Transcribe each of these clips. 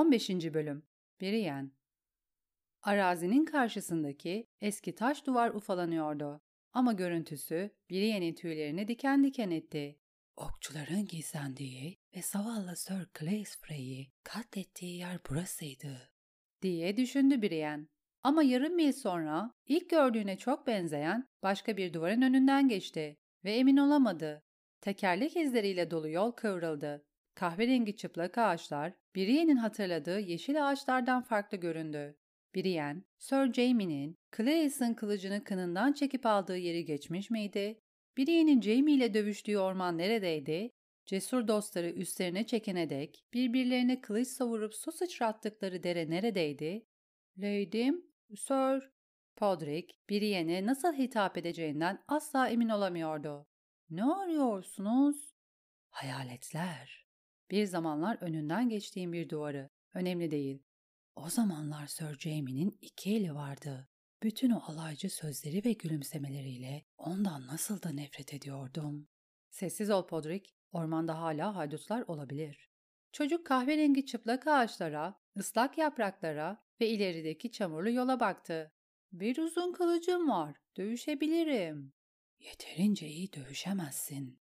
15. Bölüm Biriyen Arazinin karşısındaki eski taş duvar ufalanıyordu. Ama görüntüsü Biriyen'in tüylerini diken diken etti. Okçuların gizlendiği ve zavallı Sir Claes Frey'i katlettiği yer burasıydı, diye düşündü Brienne. Ama yarım mil sonra ilk gördüğüne çok benzeyen başka bir duvarın önünden geçti ve emin olamadı. Tekerlek izleriyle dolu yol kıvrıldı. Kahverengi çıplak ağaçlar, Brienne'in hatırladığı yeşil ağaçlardan farklı göründü. Brienne, Sir Jaime'nin Clarice'ın kılıcını kınından çekip aldığı yeri geçmiş miydi? Brienne'in Jaime ile dövüştüğü orman neredeydi? Cesur dostları üstlerine çekene dek birbirlerine kılıç savurup su sıçrattıkları dere neredeydi? Lady'm, Sir. Podrick, Brienne'e nasıl hitap edeceğinden asla emin olamıyordu. Ne arıyorsunuz? Hayaletler. Bir zamanlar önünden geçtiğim bir duvarı. Önemli değil. O zamanlar Sir Jamie'nin iki eli vardı. Bütün o alaycı sözleri ve gülümsemeleriyle ondan nasıl da nefret ediyordum. Sessiz ol Podrick, ormanda hala haydutlar olabilir. Çocuk kahverengi çıplak ağaçlara, ıslak yapraklara ve ilerideki çamurlu yola baktı. Bir uzun kılıcım var, dövüşebilirim. Yeterince iyi dövüşemezsin.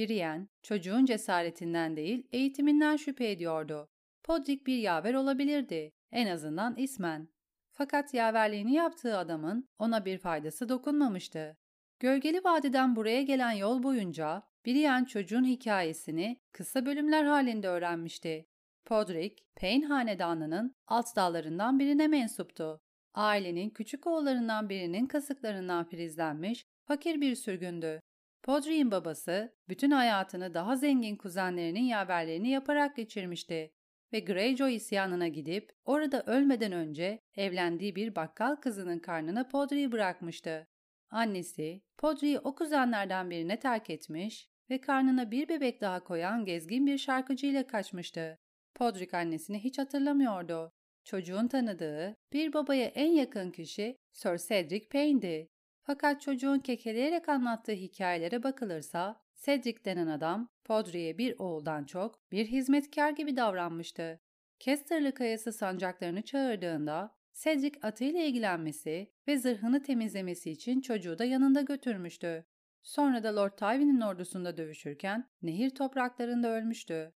Brienne, çocuğun cesaretinden değil, eğitiminden şüphe ediyordu. Podrick bir yaver olabilirdi, en azından ismen. Fakat yaverliğini yaptığı adamın ona bir faydası dokunmamıştı. Gölgeli Vadiden buraya gelen yol boyunca Brienne çocuğun hikayesini kısa bölümler halinde öğrenmişti. Podrick, Payne hanedanının alt dallarından birine mensuptu. Ailenin küçük oğullarından birinin kasıklarından filizlenmiş fakir bir sürgündü. Podrick'in babası bütün hayatını daha zengin kuzenlerinin yaverlerini yaparak geçirmişti ve Greyjoy isyanına gidip orada ölmeden önce evlendiği bir bakkal kızının karnına Podrick'i bırakmıştı. Annesi Podrick'i o kuzenlerden birine terk etmiş ve karnına bir bebek daha koyan gezgin bir şarkıcıyla kaçmıştı. Podrick annesini hiç hatırlamıyordu. Çocuğun tanıdığı bir babaya en yakın kişi Sir Cedric Payne'di. Fakat çocuğun kekeleyerek anlattığı hikayelere bakılırsa Cedric denen adam Podrick'e bir oğuldan çok bir hizmetkar gibi davranmıştı. Kesterlı kayası sancaklarını çağırdığında Cedric atıyla ilgilenmesi ve zırhını temizlemesi için çocuğu da yanında götürmüştü. Sonra da Lord Tywin'in ordusunda dövüşürken nehir topraklarında ölmüştü.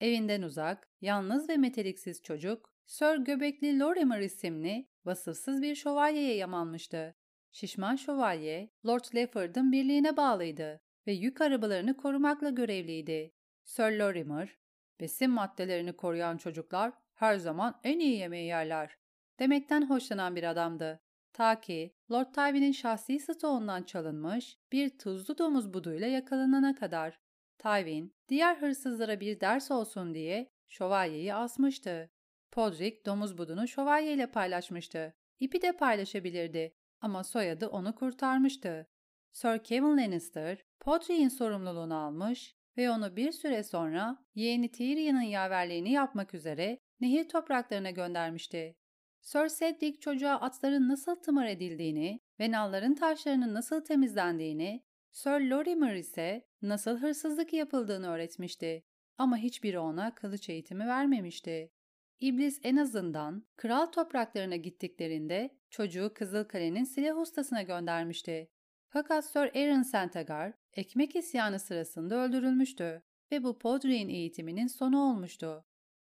Evinden uzak, yalnız ve meteliksiz çocuk, Sir Göbekli Lorimer isimli vasıfsız bir şövalyeye yamanmıştı. Şişman şövalye, Lord Lefford'ın birliğine bağlıydı ve yük arabalarını korumakla görevliydi. Sir Lorimer, besin maddelerini koruyan çocuklar her zaman en iyi yemeği yerler demekten hoşlanan bir adamdı. Ta ki Lord Tywin'in şahsi stoğundan çalınmış bir tuzlu domuz buduyla yakalanana kadar. Tywin, diğer hırsızlara bir ders olsun diye şövalyeyi asmıştı. Podrick domuz budunu şövalyeyle paylaşmıştı. İpi de paylaşabilirdi ama soyadı onu kurtarmıştı. Sir Kevin Lannister, Podrick'in sorumluluğunu almış ve onu bir süre sonra yeğeni Tyrion'un yaverliğini yapmak üzere nehir topraklarına göndermişti. Sir Cedric çocuğa atların nasıl tımar edildiğini ve nalların taşlarının nasıl temizlendiğini, Sir Lorimer ise nasıl hırsızlık yapıldığını öğretmişti. Ama hiçbiri ona kılıç eğitimi vermemişti. İblis en azından kral topraklarına gittiklerinde çocuğu Kızılkale'nin silah ustasına göndermişti. Fakat Sir Aaron Sentagar ekmek isyanı sırasında öldürülmüştü ve bu Podrick'in eğitiminin sonu olmuştu.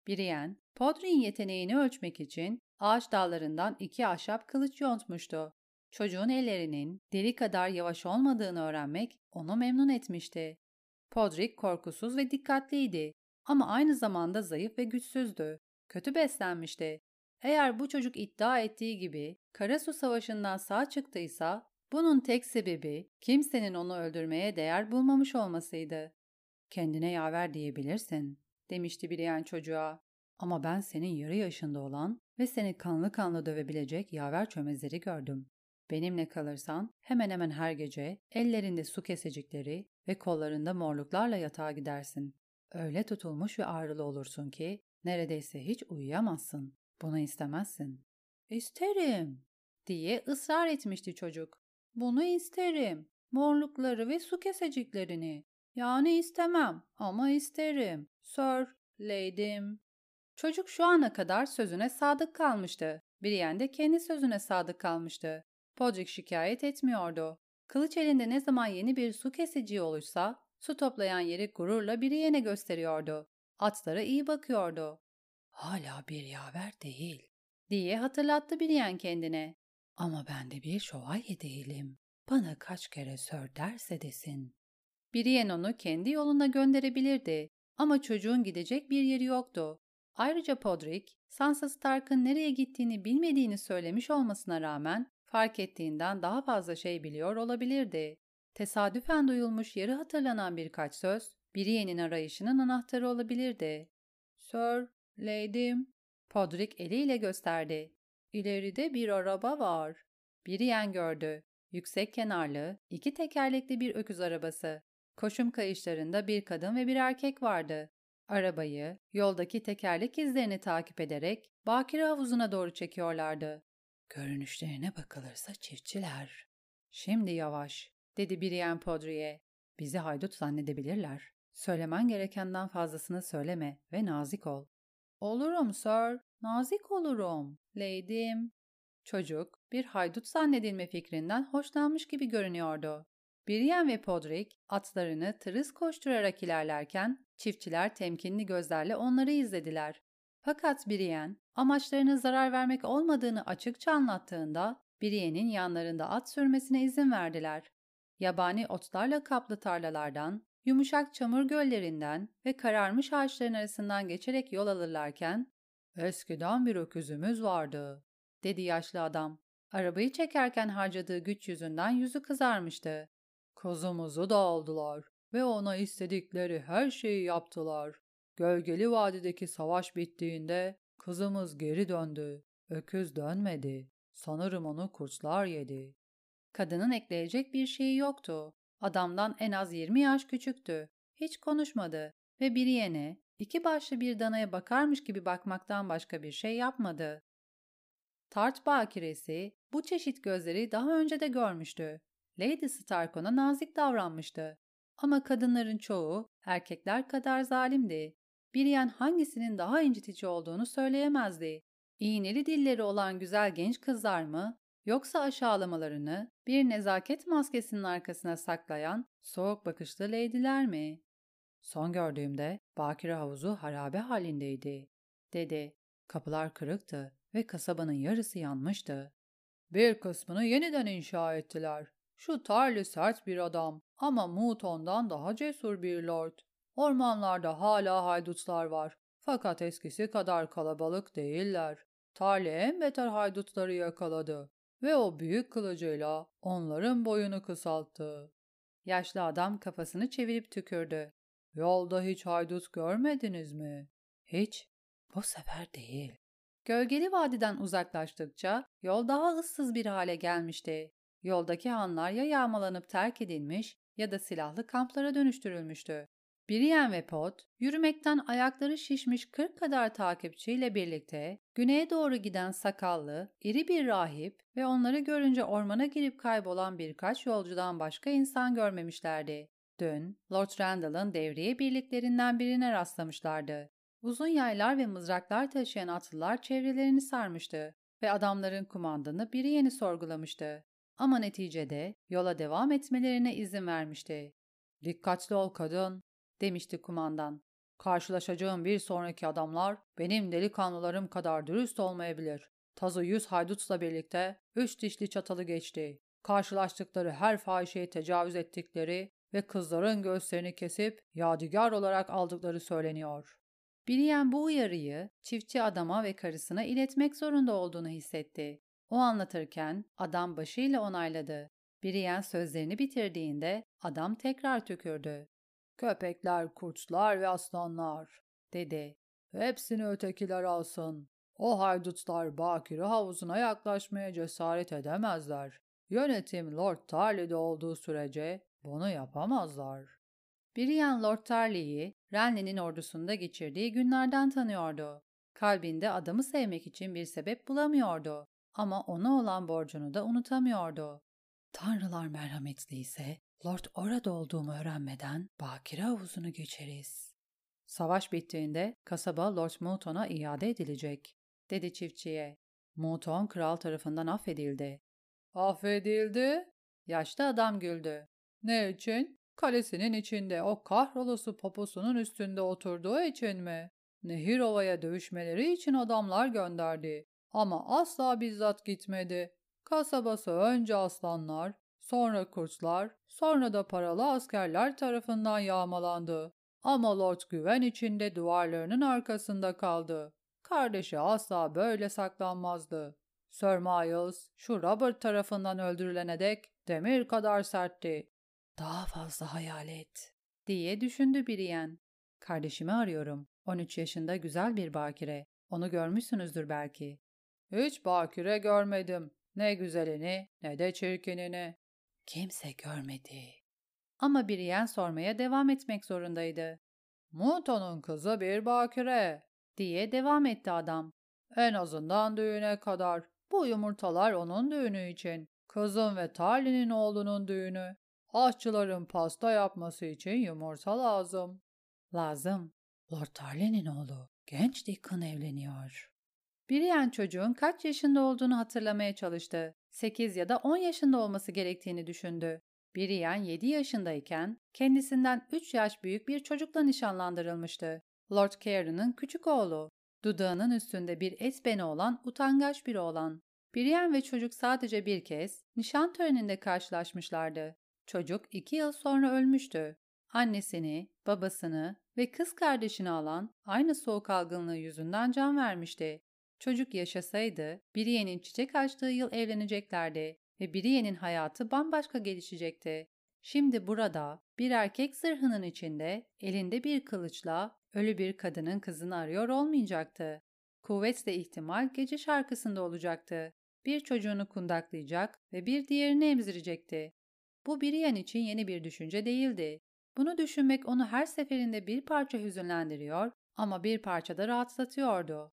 Brienne, Podrick'in yeteneğini ölçmek için ağaç dallarından iki ahşap kılıç yontmuştu. Çocuğun ellerinin deri kadar yavaş olmadığını öğrenmek onu memnun etmişti. Podrick korkusuz ve dikkatliydi ama aynı zamanda zayıf ve güçsüzdü. Kötü beslenmişti. Eğer bu çocuk iddia ettiği gibi Karasu Savaşı'ndan sağ çıktıysa bunun tek sebebi kimsenin onu öldürmeye değer bulmamış olmasıydı. Kendine yaver diyebilirsin, demişti Brian çocuğa. Ama ben senin yarı yaşında olan ve seni kanlı kanlı dövebilecek yaver çömezleri gördüm. Benimle kalırsan hemen hemen her gece ellerinde su kesecikleri ve kollarında morluklarla yatağa gidersin. Öyle tutulmuş ve ağrılı olursun ki neredeyse hiç uyuyamazsın. Bunu istemezsin. İsterim diye ısrar etmişti çocuk. Bunu isterim. Morlukları ve su keseciklerini. Yani istemem ama isterim. Sir, lady'm. Çocuk şu ana kadar sözüne sadık kalmıştı. Brienne de kendi sözüne sadık kalmıştı. Podrick şikayet etmiyordu. Kılıç elinde ne zaman yeni bir su kesici oluşsa, su toplayan yeri gururla Brienne gösteriyordu. Atlara iyi bakıyordu. Hala bir yaver değil, diye hatırlattı Brienne kendine. Ama ben de bir şövalye değilim. Bana kaç kere sör derse desin. Brienne onu kendi yoluna gönderebilirdi ama çocuğun gidecek bir yeri yoktu. Ayrıca Podrick, Sansa Stark'ın nereye gittiğini bilmediğini söylemiş olmasına rağmen fark ettiğinden daha fazla şey biliyor olabilirdi. Tesadüfen duyulmuş yarı hatırlanan birkaç söz, Brienne'in arayışının anahtarı olabilirdi. Sir, Lady'm, Podrick eliyle gösterdi. İleride bir araba var. Brienne gördü. Yüksek kenarlı, iki tekerlekli bir öküz arabası. Koşum kayışlarında bir kadın ve bir erkek vardı. Arabayı, yoldaki tekerlek izlerini takip ederek Bakire havuzuna doğru çekiyorlardı. Görünüşlerine bakılırsa çiftçiler. Şimdi yavaş, dedi Brienne Podri'ye. Bizi haydut zannedebilirler. Söylemen gerekenden fazlasını söyleme ve nazik ol. Olurum sir, nazik olurum, lady'm. Çocuk, bir haydut zannedilme fikrinden hoşlanmış gibi görünüyordu. Brienne ve Podrick atlarını tırıs koşturarak ilerlerken çiftçiler temkinli gözlerle onları izlediler. Fakat Brienne amaçlarına zarar vermek olmadığını açıkça anlattığında Brienne'in yanlarında at sürmesine izin verdiler. Yabani otlarla kaplı tarlalardan, yumuşak çamur göllerinden ve kararmış ağaçların arasından geçerek yol alırlarken ''Eskiden bir öküzümüz vardı.'' dedi yaşlı adam. Arabayı çekerken harcadığı güç yüzünden yüzü kızarmıştı. Kızımızı da aldılar ve ona istedikleri her şeyi yaptılar. Gölgeli Vadideki savaş bittiğinde kızımız geri döndü. Öküz dönmedi. Sanırım onu kurtlar yedi. Kadının ekleyecek bir şeyi yoktu. Adamdan en az 20 yaş küçüktü. Hiç konuşmadı ve bir yene, iki başlı bir danaya bakarmış gibi bakmaktan başka bir şey yapmadı. Tart bakiresi bu çeşit gözleri daha önce de görmüştü. Lady Stark ona nazik davranmıştı. Ama kadınların çoğu erkekler kadar zalimdi. Brienne hangisinin daha incitici olduğunu söyleyemezdi. İğneli dilleri olan güzel genç kızlar mı, yoksa aşağılamalarını bir nezaket maskesinin arkasına saklayan soğuk bakışlı leydiler mi? Son gördüğümde Bakire havuzu harabe halindeydi, dedi. Kapılar kırıktı ve kasabanın yarısı yanmıştı. Bir kısmını yeniden inşa ettiler. Şu Tarly sert bir adam ama Moot ondan daha cesur bir lord. Ormanlarda hala haydutlar var fakat eskisi kadar kalabalık değiller. Tarly en beter haydutları yakaladı ve o büyük kılıcıyla onların boyunu kısalttı. Yaşlı adam kafasını çevirip tükürdü. Yolda hiç haydut görmediniz mi? Hiç. Bu sefer değil. Gölgeli vadiden uzaklaştıkça yol daha ıssız bir hale gelmişti. Yoldaki hanlar ya yağmalanıp terk edilmiş ya da silahlı kamplara dönüştürülmüştü. Brienne ve Pot, yürümekten ayakları şişmiş 40 kadar takipçiyle birlikte güneye doğru giden sakallı, iri bir rahip ve onları görünce ormana girip kaybolan birkaç yolcudan başka insan görmemişlerdi. Dün Lord Randall'ın devriye birliklerinden birine rastlamışlardı. Uzun yaylar ve mızraklar taşıyan atlılar çevrelerini sarmıştı ve adamların kumandanı biri yeni sorgulamıştı. Ama neticede yola devam etmelerine izin vermişti. Dikkatli ol kadın, demişti kumandan. Karşılaşacağım bir sonraki adamlar benim delikanlılarım kadar dürüst olmayabilir. Tazı yüz haydutla birlikte üç dişli çatalı geçti. Karşılaştıkları her fahişeye tecavüz ettikleri ve kızların göğüslerini kesip yadigar olarak aldıkları söyleniyor. Brienne bu uyarıyı çiftçi adama ve karısına iletmek zorunda olduğunu hissetti. O anlatırken adam başıyla onayladı. Brienne sözlerini bitirdiğinde adam tekrar tükürdü. Köpekler, kurtlar ve aslanlar, dedi. Hepsini ötekiler alsın. O haydutlar Bakire havuzuna yaklaşmaya cesaret edemezler. Yönetim Lord Tarly'de olduğu sürece bunu yapamazlar. Brienne Lord Tarly'yi Renly'nin ordusunda geçirdiği günlerden tanıyordu. Kalbinde adamı sevmek için bir sebep bulamıyordu. Ama ona olan borcunu da unutamıyordu. Tanrılar merhametliyse Lord orada olduğumu öğrenmeden bakire havuzunu geçeriz. Savaş bittiğinde kasaba Lord Mouton'a iade edilecek, dedi çiftçiye. Mouton kral tarafından affedildi. Affedildi? Yaşlı adam güldü. Ne için? Kalesinin içinde o kahrolası poposunun üstünde oturduğu için mi? Nehir ovaya dövüşmeleri için adamlar gönderdi. Ama asla bizzat gitmedi. Kasabası önce aslanlar, sonra kurtlar, sonra da paralı askerler tarafından yağmalandı. Ama Lord güven içinde duvarlarının arkasında kaldı. Kardeşi asla böyle saklanmazdı. Sir Miles, şu Robert tarafından öldürülene dek demir kadar sertti. Daha fazla hayal et, diye düşündü Brienne. Kardeşimi arıyorum. 13 yaşında güzel bir bakire. Onu görmüşsünüzdür belki. Hiç bakire görmedim. Ne güzelini ne de çirkinini. Kimse görmedi. Ama Brienne sormaya devam etmek zorundaydı. Muto'nun kızı bir bakire diye devam etti adam. En azından düğüne kadar. Bu yumurtalar onun düğünü için. Kızın ve Tarly'nin oğlunun düğünü. Aşçıların pasta yapması için yumurta lazım. Lazım. Lord Tarly'nin oğlu genç Deacon evleniyor. Brienne çocuğun kaç yaşında olduğunu hatırlamaya çalıştı. 8 ya da 10 yaşında olması gerektiğini düşündü. Brienne 7 yaşındayken kendisinden 3 yaş büyük bir çocukla nişanlandırılmıştı. Lord Cairn'ın küçük oğlu. Dudağının üstünde bir esbeni olan utangaç bir oğlan. Brienne ve çocuk sadece bir kez nişan töreninde karşılaşmışlardı. Çocuk iki yıl sonra ölmüştü. Annesini, babasını ve kız kardeşini alan aynı soğuk algınlığı yüzünden can vermişti. Çocuk yaşasaydı Brienne'in çiçek açtığı yıl evleneceklerdi ve Brienne'in hayatı bambaşka gelişecekti. Şimdi burada bir erkek zırhının içinde elinde bir kılıçla ölü bir kadının kızını arıyor olmayacaktı. Kuvvetle ihtimal gece şarkısında olacaktı. Bir çocuğunu kundaklayacak ve bir diğerini emzirecekti. Bu Brienne için yeni bir düşünce değildi. Bunu düşünmek onu her seferinde bir parça hüzünlendiriyor ama bir parça da rahatlatıyordu.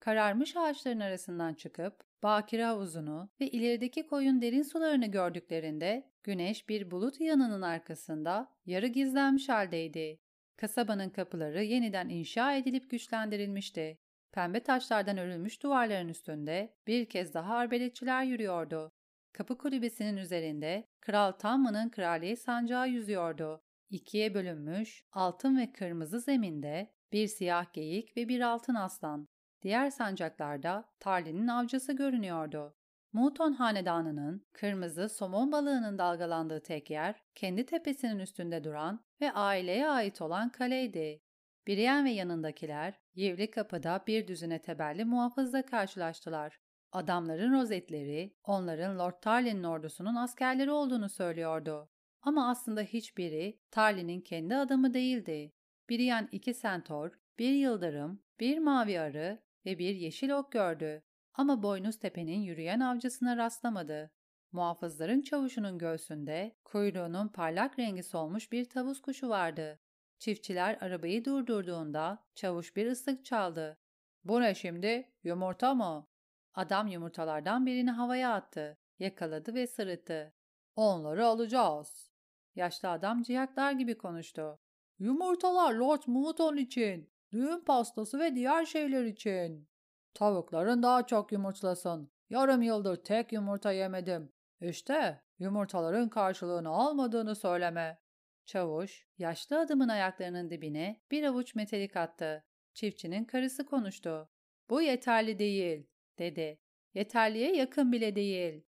Kararmış ağaçların arasından çıkıp bakire havuzunu ve ilerideki koyun derin sularını gördüklerinde güneş bir bulut yanının arkasında yarı gizlenmiş haldeydi. Kasabanın kapıları yeniden inşa edilip güçlendirilmişti. Pembe taşlardan örülmüş duvarların üstünde bir kez daha arbeletçiler yürüyordu. Kapı kulübesinin üzerinde Kral Tamma'nın kraliyet sancağı yüzüyordu. İkiye bölünmüş, altın ve kırmızı zeminde bir siyah geyik ve bir altın aslan. Diğer sancaklarda Tarlin'in avcısı görünüyordu. Muton hanedanının kırmızı somon balığının dalgalandığı tek yer, kendi tepesinin üstünde duran ve aileye ait olan kaleydi. Brienne ve yanındakiler, Yivli kapıda bir düzine teberli muhafızla karşılaştılar. Adamların rozetleri, onların Lord Tarlin'in ordusunun askerleri olduğunu söylüyordu. Ama aslında hiçbiri Tarlin'in kendi adamı değildi. Brienne iki sentor, bir yıldırım, bir mavi arı ve bir yeşil ok gördü. Ama Boynuz Tepe'nin yürüyen avcısına rastlamadı. Muhafızların çavuşunun göğsünde kuyruğunun parlak rengi solmuş bir tavus kuşu vardı. Çiftçiler arabayı durdurduğunda çavuş bir ıslık çaldı. ''Bu ne şimdi? Yumurta mı?'' Adam yumurtalardan birini havaya attı, yakaladı ve sırıttı. ''Onları alacağız.'' Yaşlı adam ciyaklar gibi konuştu. ''Yumurtalar Lord Mouton için, düğün pastası ve diğer şeyler için. Tavukların daha çok yumurtlasın. Yarım yıldır tek yumurta yemedim. İşte yumurtaların karşılığını almadığını söyleme. Çavuş, yaşlı adamın ayaklarının dibine bir avuç metelik attı. Çiftçinin karısı konuştu. Bu yeterli değil, dedi. Yeterliye yakın bile değil.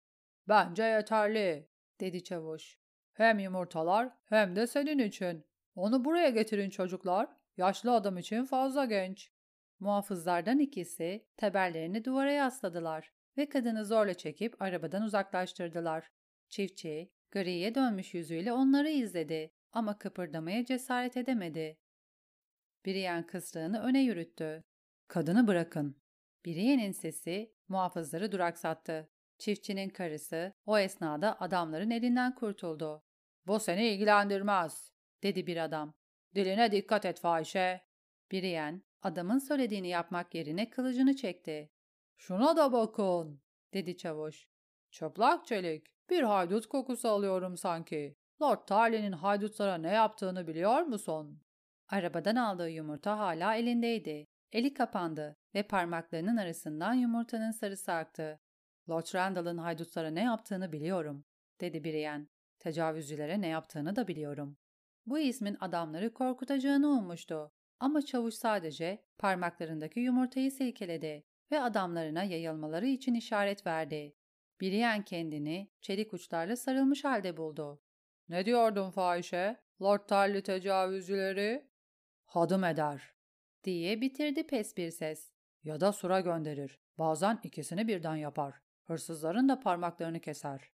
Bence yeterli, dedi çavuş. Hem yumurtalar hem de senin için. Onu buraya getirin çocuklar. Yaşlı adam için fazla genç. Muhafızlardan ikisi teberlerini duvara yasladılar ve kadını zorla çekip arabadan uzaklaştırdılar. Çiftçi, griye dönmüş yüzüyle onları izledi ama kıpırdamaya cesaret edemedi. Brienne kıslığını öne yürüttü. Kadını bırakın. Brienne'in sesi muhafızları duraksattı. Çiftçinin karısı o esnada adamların elinden kurtuldu. Bu seni ilgilendirmez, dedi bir adam. Diline dikkat et fahişe. Brienne adamın söylediğini yapmak yerine kılıcını çekti. Şuna da bakın, dedi çavuş. Çıplak çelik, bir haydut kokusu alıyorum sanki. Lord Tarly'nin haydutlara ne yaptığını biliyor musun? Arabadan aldığı yumurta hala elindeydi. Eli kapandı ve parmaklarının arasından yumurtanın sarısı aktı. Lord Randall'ın haydutlara ne yaptığını biliyorum, dedi Brienne. Tecavüzcülere ne yaptığını da biliyorum. Bu ismin adamları korkutacağını ummuştu. Ama çavuş sadece parmaklarındaki yumurtayı silkeledi ve adamlarına yayılmaları için işaret verdi. Brienne kendini çelik uçlarla sarılmış halde buldu. ''Ne diyordun fahişe? Lord Tarly tecavüzcüleri?'' ''Hadım eder.'' diye bitirdi pes bir ses. ''Ya da sura gönderir. Bazen ikisini birden yapar. Hırsızların da parmaklarını keser.''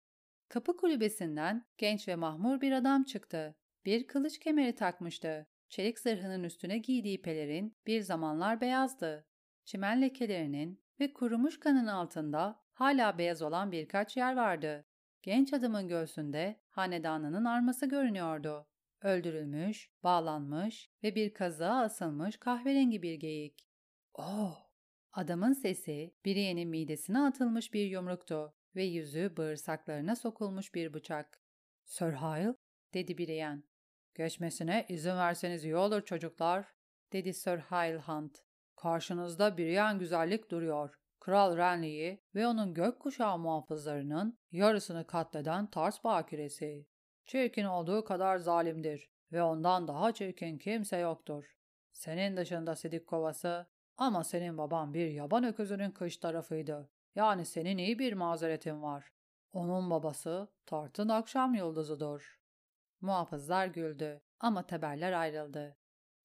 Kapı kulübesinden genç ve mahmur bir adam çıktı. Bir kılıç kemeri takmıştı. Çelik zırhının üstüne giydiği pelerin bir zamanlar beyazdı. Çimen lekelerinin ve kurumuş kanın altında hala beyaz olan birkaç yer vardı. Genç adamın göğsünde hanedanının arması görünüyordu. Öldürülmüş, bağlanmış ve bir kazığa asılmış kahverengi bir geyik. Oh! Adamın sesi Brienne'in midesine atılmış bir yumruktu ve yüzü bağırsaklarına sokulmuş bir bıçak. Sir Hyle, dedi Brienne. Geçmesine izin verseniz iyi olur çocuklar, dedi Sir Hyle Hunt. Karşınızda Brienne güzellik duruyor. Kral Renly'yi ve onun gökkuşağı muhafızlarının yarısını katleden Tars bakiresi. Çirkin olduğu kadar zalimdir ve ondan daha çirkin kimse yoktur. Senin dışında sidik kovası ama senin baban bir yaban öküzünün kış tarafıydı. Yani senin iyi bir mazeretin var. Onun babası Tart'ın akşam yıldızıdır. Muhafızlar güldü ama teberler ayrıldı.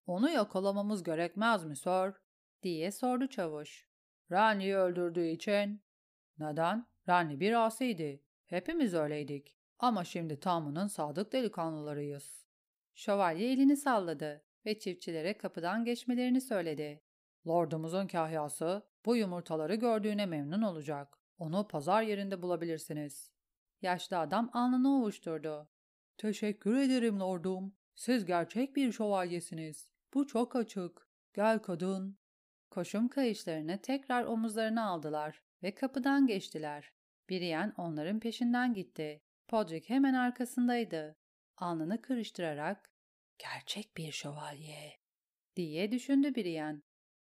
Onu yakalamamız gerekmez mi sir? diye sordu çavuş. Renly'i öldürdüğü için. Neden? Renly bir asiydi. Hepimiz öyleydik. Ama şimdi Tamu'nun sadık delikanlılarıyız. Şövalye elini salladı ve çiftçilere kapıdan geçmelerini söyledi. Lordumuzun kahyası bu yumurtaları gördüğüne memnun olacak. Onu pazar yerinde bulabilirsiniz. Yaşlı adam alnını ovuşturdu. Teşekkür ederim lordum. Siz gerçek bir şövalyesiniz. Bu çok açık. Gel kadın. Koşum kayışlarını tekrar omuzlarına aldılar ve kapıdan geçtiler. Brienne onların peşinden gitti. Podrick hemen arkasındaydı. Alnını kırıştırarak ''Gerçek bir şövalye'' diye düşündü Brienne.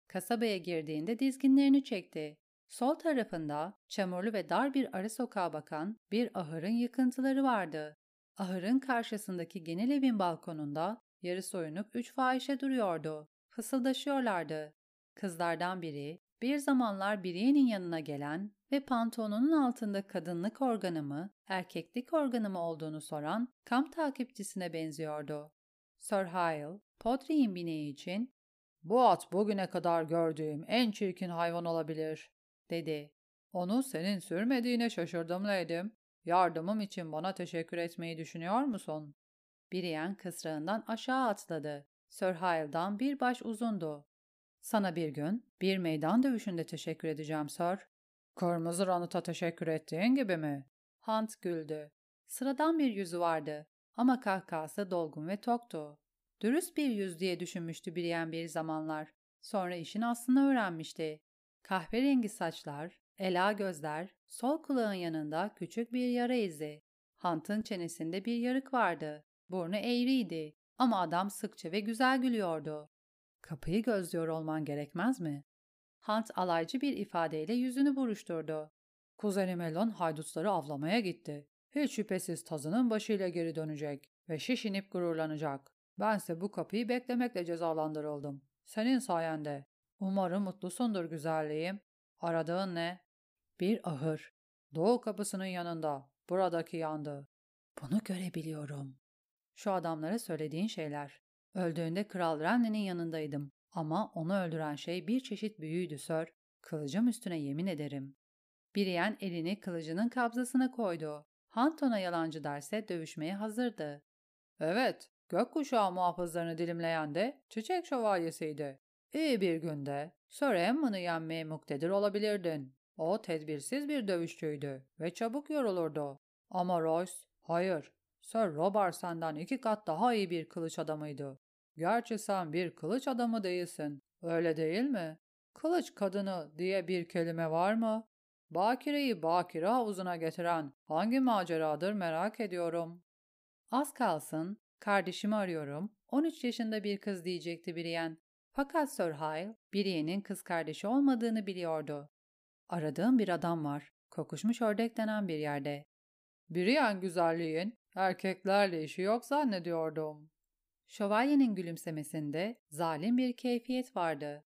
Kasabaya girdiğinde dizginlerini çekti. Sol tarafında çamurlu ve dar bir ara sokağa bakan bir ahırın yıkıntıları vardı. Ahırın karşısındaki genel evin balkonunda yarı soyunup üç fahişe duruyordu. Fısıldaşıyorlardı. Kızlardan biri bir zamanlar Brienne'in yanına gelen ve pantolonunun altında kadınlık organı mı, erkeklik organı mı olduğunu soran kamp takipçisine benziyordu. Sir Hyle, Podrick'in bineği için ''Bu at bugüne kadar gördüğüm en çirkin hayvan olabilir.'' dedi. ''Onu senin sürmediğine şaşırdım Lady'm. Yardımım için bana teşekkür etmeyi düşünüyor musun?'' Brienne kısrağından aşağı atladı. Sir Hyle'dan bir baş uzundu. ''Sana bir gün bir meydan dövüşünde teşekkür edeceğim Sir.'' ''Kırmızı Ranut'a teşekkür ettiğin gibi mi?'' Hunt güldü. Sıradan bir yüzü vardı ama kahkahası dolgun ve toktu. Dürüst bir yüz diye düşünmüştü Brienne bir zamanlar. Sonra işin aslını öğrenmişti. Kahverengi saçlar, ela gözler, sol kulağın yanında küçük bir yara izi. Hunt'ın çenesinde bir yarık vardı. Burnu eğriydi ama adam sıkça ve güzel gülüyordu. Kapıyı gözlüyor olman gerekmez mi? Hunt alaycı bir ifadeyle yüzünü buruşturdu. Kuzenim Elon haydutları avlamaya gitti. Hiç şüphesiz tazının başıyla geri dönecek ve şişinip gururlanacak. Bense bu kapıyı beklemekle cezalandırıldım. Senin sayende. Umarım mutlusundur güzelliğim. Aradığın ne? Bir ahır. Doğu kapısının yanında. Buradaki yandı. Bunu görebiliyorum. Şu adamlara söylediğin şeyler. Öldüğünde Kral Renly'nin yanındaydım. Ama onu öldüren şey bir çeşit büyüydü Sir. Kılıcım üstüne yemin ederim. Biriyen elini kılıcının kabzasına koydu. Hanton'a yalancı derse dövüşmeye hazırdı. Evet, gökkuşağı muhafızlarını dilimleyen de çiçek şövalyesiydi. İyi bir günde Sir Emma'nı yenmeye muktedir olabilirdin. O tedbirsiz bir dövüşçüydü ve çabuk yorulurdu. Ama Royce, hayır. Sir Robert senden iki kat daha iyi bir kılıç adamıydı. Gerçi sen bir kılıç adamı değilsin. Öyle değil mi? Kılıç kadını diye bir kelime var mı? Bakire'yi bakire havuzuna getiren hangi maceradır merak ediyorum. Az kalsın, kardeşimi arıyorum, 13 yaşında bir kız diyecekti Brienne. Fakat Sir Hyle, Briene'in kız kardeşi olmadığını biliyordu. Aradığım bir adam var. Kokuşmuş ördek denen bir yerde. Brienne güzelliğin erkeklerle işi yok zannediyordum. Şövalyenin gülümsemesinde zalim bir keyfiyet vardı.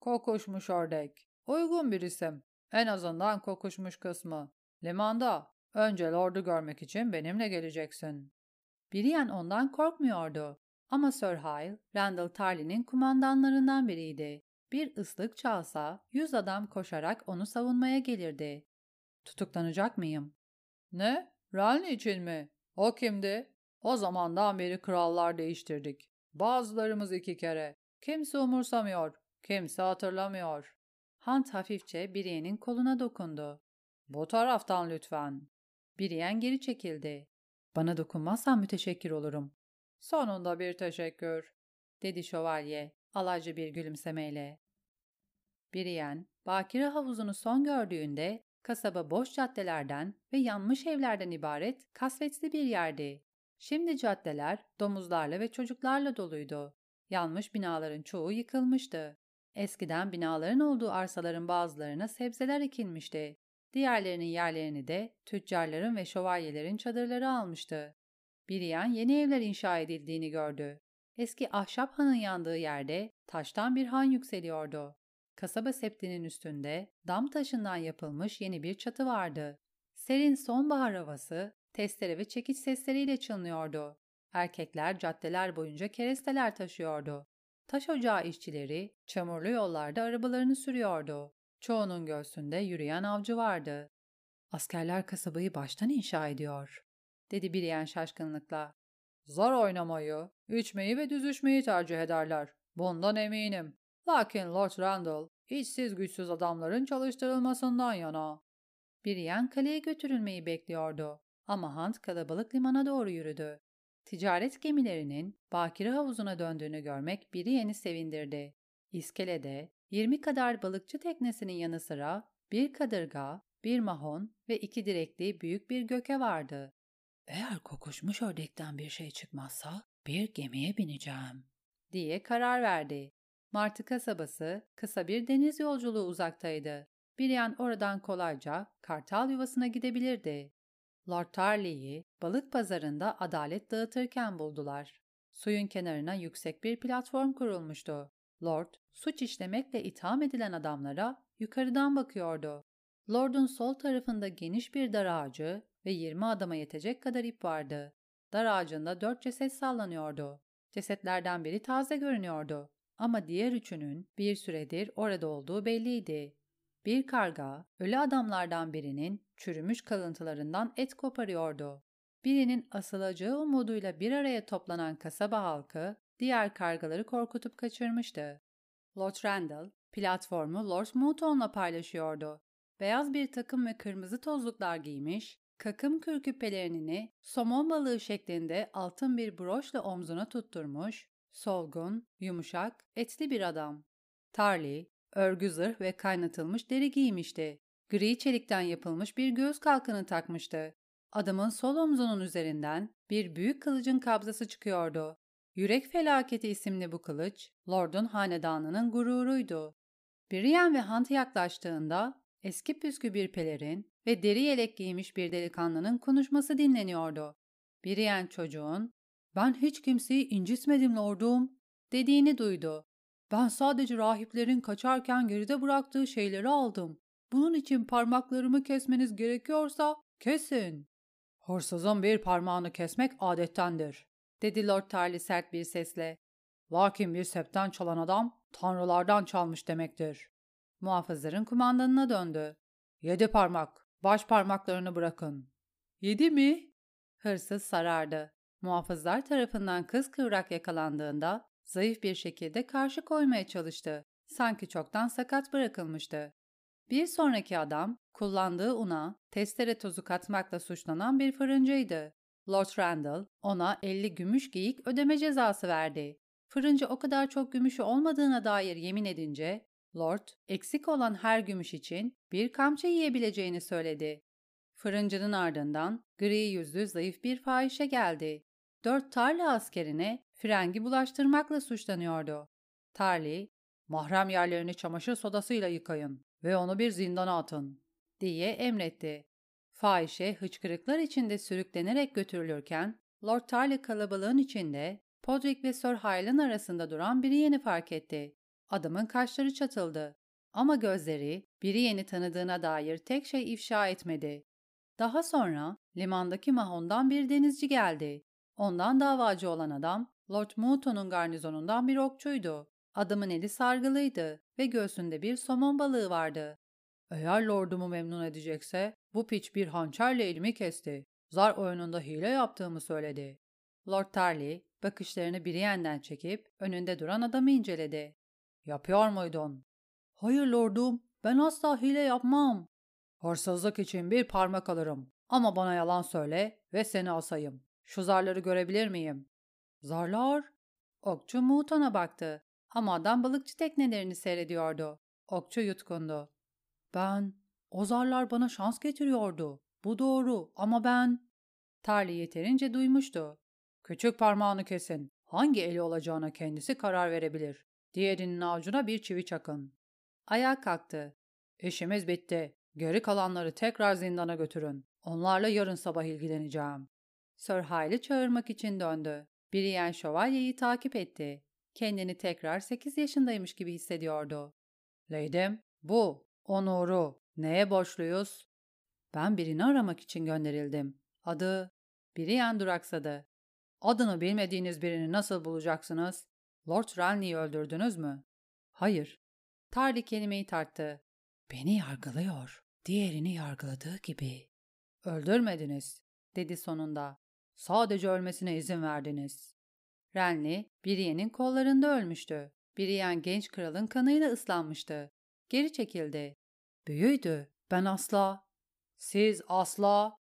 Kokuşmuş ördek. Uygun bir isim. En azından kokuşmuş kısmı. Limanda. Önce Lord'u görmek için benimle geleceksin. Brienne ondan korkmuyordu. Ama Sir Hyle, Randall Tarley'nin kumandanlarından biriydi. Bir ıslık çalsa yüz adam koşarak onu savunmaya gelirdi. Tutuklanacak mıyım? Ne? Renly için mi? O kimdi? O zamandan beri krallar değiştirdik. Bazılarımız iki kere. Kimse umursamıyor. Kimse hatırlamıyor. Hunt hafifçe Brienne'in koluna dokundu. Bu taraftan lütfen. Brienne geri çekildi. Bana dokunmazsan müteşekkir olurum. Sonunda bir teşekkür, dedi şövalye alaycı bir gülümsemeyle. Brienne, bakire havuzunu son gördüğünde kasaba boş caddelerden ve yanmış evlerden ibaret kasvetli bir yerdi. Şimdi caddeler domuzlarla ve çocuklarla doluydu. Yanmış binaların çoğu yıkılmıştı. Eskiden binaların olduğu arsaların bazılarına sebzeler ekilmişti. Diğerlerinin yerlerini de tüccarların ve şövalyelerin çadırları almıştı. Biriyen yeni evler inşa edildiğini gördü. Eski ahşap hanın yandığı yerde taştan bir han yükseliyordu. Kasaba septinin üstünde dam taşından yapılmış yeni bir çatı vardı. Serin sonbahar havası testere ve çekiç sesleriyle çınlıyordu. Erkekler caddeler boyunca keresteler taşıyordu. Taş ocağı işçileri çamurlu yollarda arabalarını sürüyordu. Çoğunun göğsünde yürüyen avcı vardı. Askerler kasabayı baştan inşa ediyor, dedi Brienne şaşkınlıkla. Zar oynamayı, içmeyi ve düzüşmeyi tercih ederler. Bundan eminim. Lakin Lord Randall, işsiz güçsüz adamların çalıştırılmasından yana. Brienne kaleye götürülmeyi bekliyordu. Ama Hunt kalabalık limana doğru yürüdü. Ticaret gemilerinin bakire havuzuna döndüğünü görmek Brienne'i sevindirdi. İskelede 20 kadar balıkçı teknesinin yanı sıra bir kadırga, bir mahon ve iki direkli büyük bir göke vardı. Eğer kokuşmuş ördekten bir şey çıkmazsa bir gemiye bineceğim, diye karar verdi. Martı kasabası kısa bir deniz yolculuğu uzaktaydı. Brian oradan kolayca kartal yuvasına gidebilirdi. Lord Tarley'i balık pazarında adalet dağıtırken buldular. Suyun kenarına yüksek bir platform kurulmuştu. Lord, suç işlemekle itham edilen adamlara yukarıdan bakıyordu. Lord'un sol tarafında geniş bir dar ağacı ve 20 adama yetecek kadar ip vardı. Dar ağacında dört ceset sallanıyordu. Cesetlerden biri taze görünüyordu. Ama diğer üçünün bir süredir orada olduğu belliydi. Bir karga, ölü adamlardan birinin çürümüş kalıntılarından et koparıyordu. Birinin asılacağı umuduyla bir araya toplanan kasaba halkı, diğer kargaları korkutup kaçırmıştı. Lord Randall, platformu Lord Mouton'la paylaşıyordu. Beyaz bir takım ve kırmızı tozluklar giymiş, kakım kür küpelerini somon balığı şeklinde altın bir broşla omzuna tutturmuş, solgun, yumuşak, etli bir adam. Tarly, örgü zırh ve kaynatılmış deri giymişti. Gri çelikten yapılmış bir göğüs kalkanı takmıştı. Adamın sol omzunun üzerinden bir büyük kılıcın kabzası çıkıyordu. Yürek Felaketi isimli bu kılıç, Lord'un hanedanının gururuydu. Brienne ve Hunt yaklaştığında eski püskü bir pelerin ve deri yelek giymiş bir delikanlının konuşması dinleniyordu. Brienne çocuğun, ''Ben hiç kimseyi incitmedim lordum.'' dediğini duydu. ''Ben sadece rahiplerin kaçarken geride bıraktığı şeyleri aldım. Bunun için parmaklarımı kesmeniz gerekiyorsa kesin.'' ''Hırsızın bir parmağını kesmek adettendir.'' dedi Lord Tarly sert bir sesle. Lakin bir septen çalan adam tanrılardan çalmış demektir. Muhafızların kumandanına döndü. Yedi parmak, baş parmaklarını bırakın. Yedi mi? Hırsız sarardı. Muhafızlar tarafından kız kıvrak yakalandığında zayıf bir şekilde karşı koymaya çalıştı. Sanki çoktan sakat bırakılmıştı. Bir sonraki adam kullandığı una testere tozu katmakla suçlanan bir fırıncıydı. Lord Randall ona 50 gümüş geyik ödeme cezası verdi. Fırıncı o kadar çok gümüşü olmadığına dair yemin edince Lord eksik olan her gümüş için bir kamçı yiyebileceğini söyledi. Fırıncının ardından gri yüzlü zayıf bir fahişe geldi. Dört tarla askerine frengi bulaştırmakla suçlanıyordu. Tarly, mahrem yerlerini çamaşır sodasıyla yıkayın ve onu bir zindana atın diye emretti. Fahişe hıçkırıklar içinde sürüklenerek götürülürken Lord Tarly kalabalığın içinde Podrick ve Sir Hylan arasında duran biri yeni fark etti. Adamın kaşları çatıldı. Ama gözleri biri yeni tanıdığına dair tek şey ifşa etmedi. Daha sonra limandaki mahondan bir denizci geldi. Ondan davacı olan adam Lord Mouton'un garnizonundan bir okçuydu. Adamın eli sargılıydı ve göğsünde bir somon balığı vardı. Eğer lordumu memnun edecekse bu piç bir hançerle elimi kesti. Zar oyununda hile yaptığımı söyledi. Lord Tarley bakışlarını Brienne'den çekip önünde duran adamı inceledi. Yapıyor muydun? Hayır lordum, ben asla hile yapmam. Hırsızlık için bir parmak alırım ama bana yalan söyle ve seni asayım. Şu zarları görebilir miyim? Zarlar? Okçu Muğton'a baktı ama adam balıkçı teknelerini seyrediyordu. Okçu yutkundu. Ben, o zarlar bana şans getiriyordu. Bu doğru ama ben... Tarly yeterince duymuştu. Küçük parmağını kesin. Hangi eli olacağına kendisi karar verebilir. Diğerinin avucuna bir çivi çakın. Ayağa kalktı. İşimiz bitti. Geri kalanları tekrar zindana götürün. Onlarla yarın sabah ilgileneceğim. Sir Hail'i çağırmak için döndü. Brienne şövalyeyi takip etti. Kendini tekrar sekiz yaşındaymış gibi hissediyordu. Leydim, bu, onuru, neye borçluyuz? Ben birini aramak için gönderildim. Adı, Brienne duraksadı. Adını bilmediğiniz birini nasıl bulacaksınız? Lord Renly'i öldürdünüz mü? Hayır. Tarly kelimeyi tarttı. Beni yargılıyor. Diğerini yargıladığı gibi. Öldürmediniz, dedi sonunda. Sadece ölmesine izin verdiniz. Renly, Brienne'in kollarında ölmüştü. Brienne genç kralın kanıyla ıslanmıştı. Geri çekildi. Büyüydü. Ben asla. Siz asla.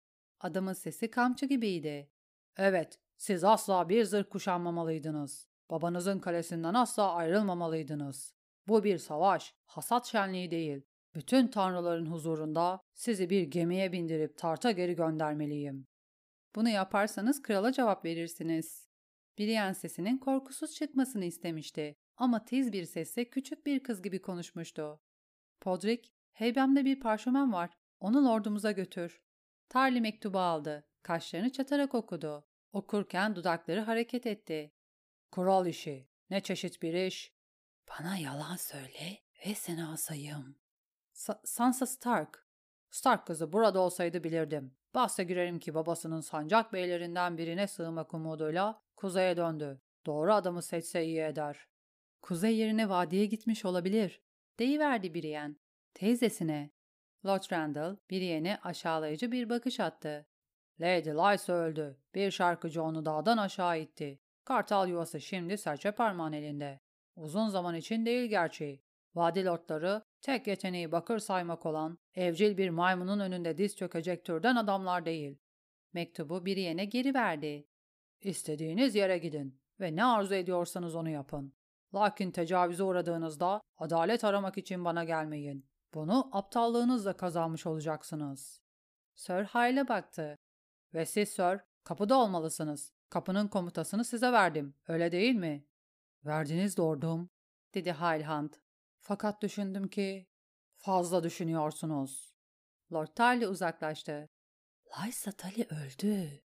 Adamın sesi kamçı gibiydi. Evet, siz asla bir zırh kuşanmamalıydınız. Babanızın kalesinden asla ayrılmamalıydınız. Bu bir savaş, hasat şenliği değil. Bütün tanrıların huzurunda sizi bir gemiye bindirip tarta geri göndermeliyim. Bunu yaparsanız krala cevap verirsiniz. Brienne sesinin korkusuz çıkmasını istemişti ama tiz bir sesle küçük bir kız gibi konuşmuştu. Podrick, heybemde bir parşömen var. Onu lordumuza götür. Tarly mektubu aldı. Kaşlarını çatarak okudu. Okurken dudakları hareket etti. Kural işi. Ne çeşit bir iş? Bana yalan söyle ve seni asayım. Sa Sansa Stark. Stark kızı burada olsaydı bilirdim. Bahse girerim ki babasının sancak beylerinden birine sığmak umuduyla kuzeye döndü. Doğru adamı seçse iyi eder. Kuzey yerine vadiye gitmiş olabilir. Deyiverdi Brienne. Teyzesine. Lord Randall Brienne'e aşağılayıcı bir bakış attı. Lady Lysa öldü. Bir şarkıcı onu dağdan aşağı itti. Kartal yuvası şimdi serçe parmağın elinde. Uzun zaman için değil gerçi. Vadi lordları tek yeteneği bakır saymak olan evcil bir maymunun önünde diz çökecek türden adamlar değil. Mektubu Brienne'e geri verdi. İstediğiniz yere gidin ve ne arzu ediyorsanız onu yapın. Lakin tecavüze uğradığınızda adalet aramak için bana gelmeyin. Bunu aptallığınızla kazanmış olacaksınız. Sir Hyle'e baktı. Ve siz Sir, kapıda olmalısınız. Kapının komutasını size verdim, öyle değil mi? Verdiniz lordum, dedi Highland. Fakat düşündüm ki, fazla düşünüyorsunuz. Lord Tarly uzaklaştı. Lysa Tully öldü.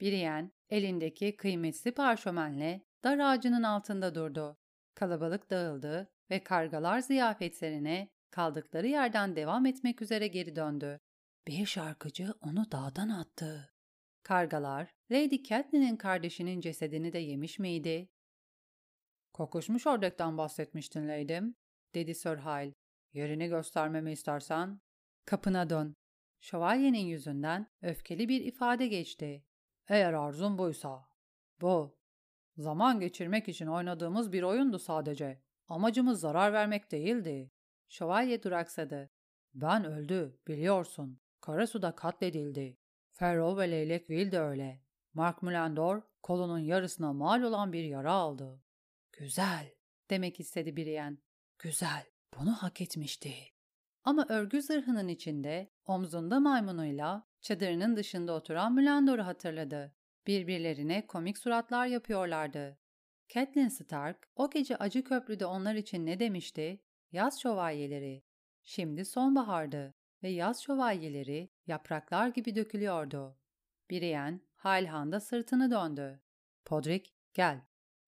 Brienne elindeki kıymetli parşömenle dar ağacının altında durdu. Kalabalık dağıldı ve kargalar ziyafetlerine kaldıkları yerden devam etmek üzere geri döndü. Bir şarkıcı onu dağdan attı. Kargalar, Lady Catelyn'in kardeşinin cesedini de yemiş miydi? Kokuşmuş ördekten bahsetmiştin Lady'm, dedi Sir Hyle. Yerini göstermemi istersen. Kapına dön. Şövalyenin yüzünden öfkeli bir ifade geçti. Eğer arzun buysa. Bu. Zaman geçirmek için oynadığımız bir oyundu sadece. Amacımız zarar vermek değildi. Şövalye duraksadı. Ben öldü, biliyorsun. Karasu'da katledildi. Ferro ve Leylek Will de öyle. Mark Mulendor kolunun yarısına mal olan bir yara aldı. Güzel demek istedi Brienne. Güzel, bunu hak etmişti. Ama örgü zırhının içinde, omzunda maymunuyla, çadırının dışında oturan Mulendor'u hatırladı. Birbirlerine komik suratlar yapıyorlardı. Catelyn Stark o gece Acı Köprü'de onlar için ne demişti? Yaz şövalyeleri. Şimdi sonbahardı ve yaz şövalyeleri yapraklar gibi dökülüyordu. Brienne, Halhan'da sırtını döndü. Podrick, gel.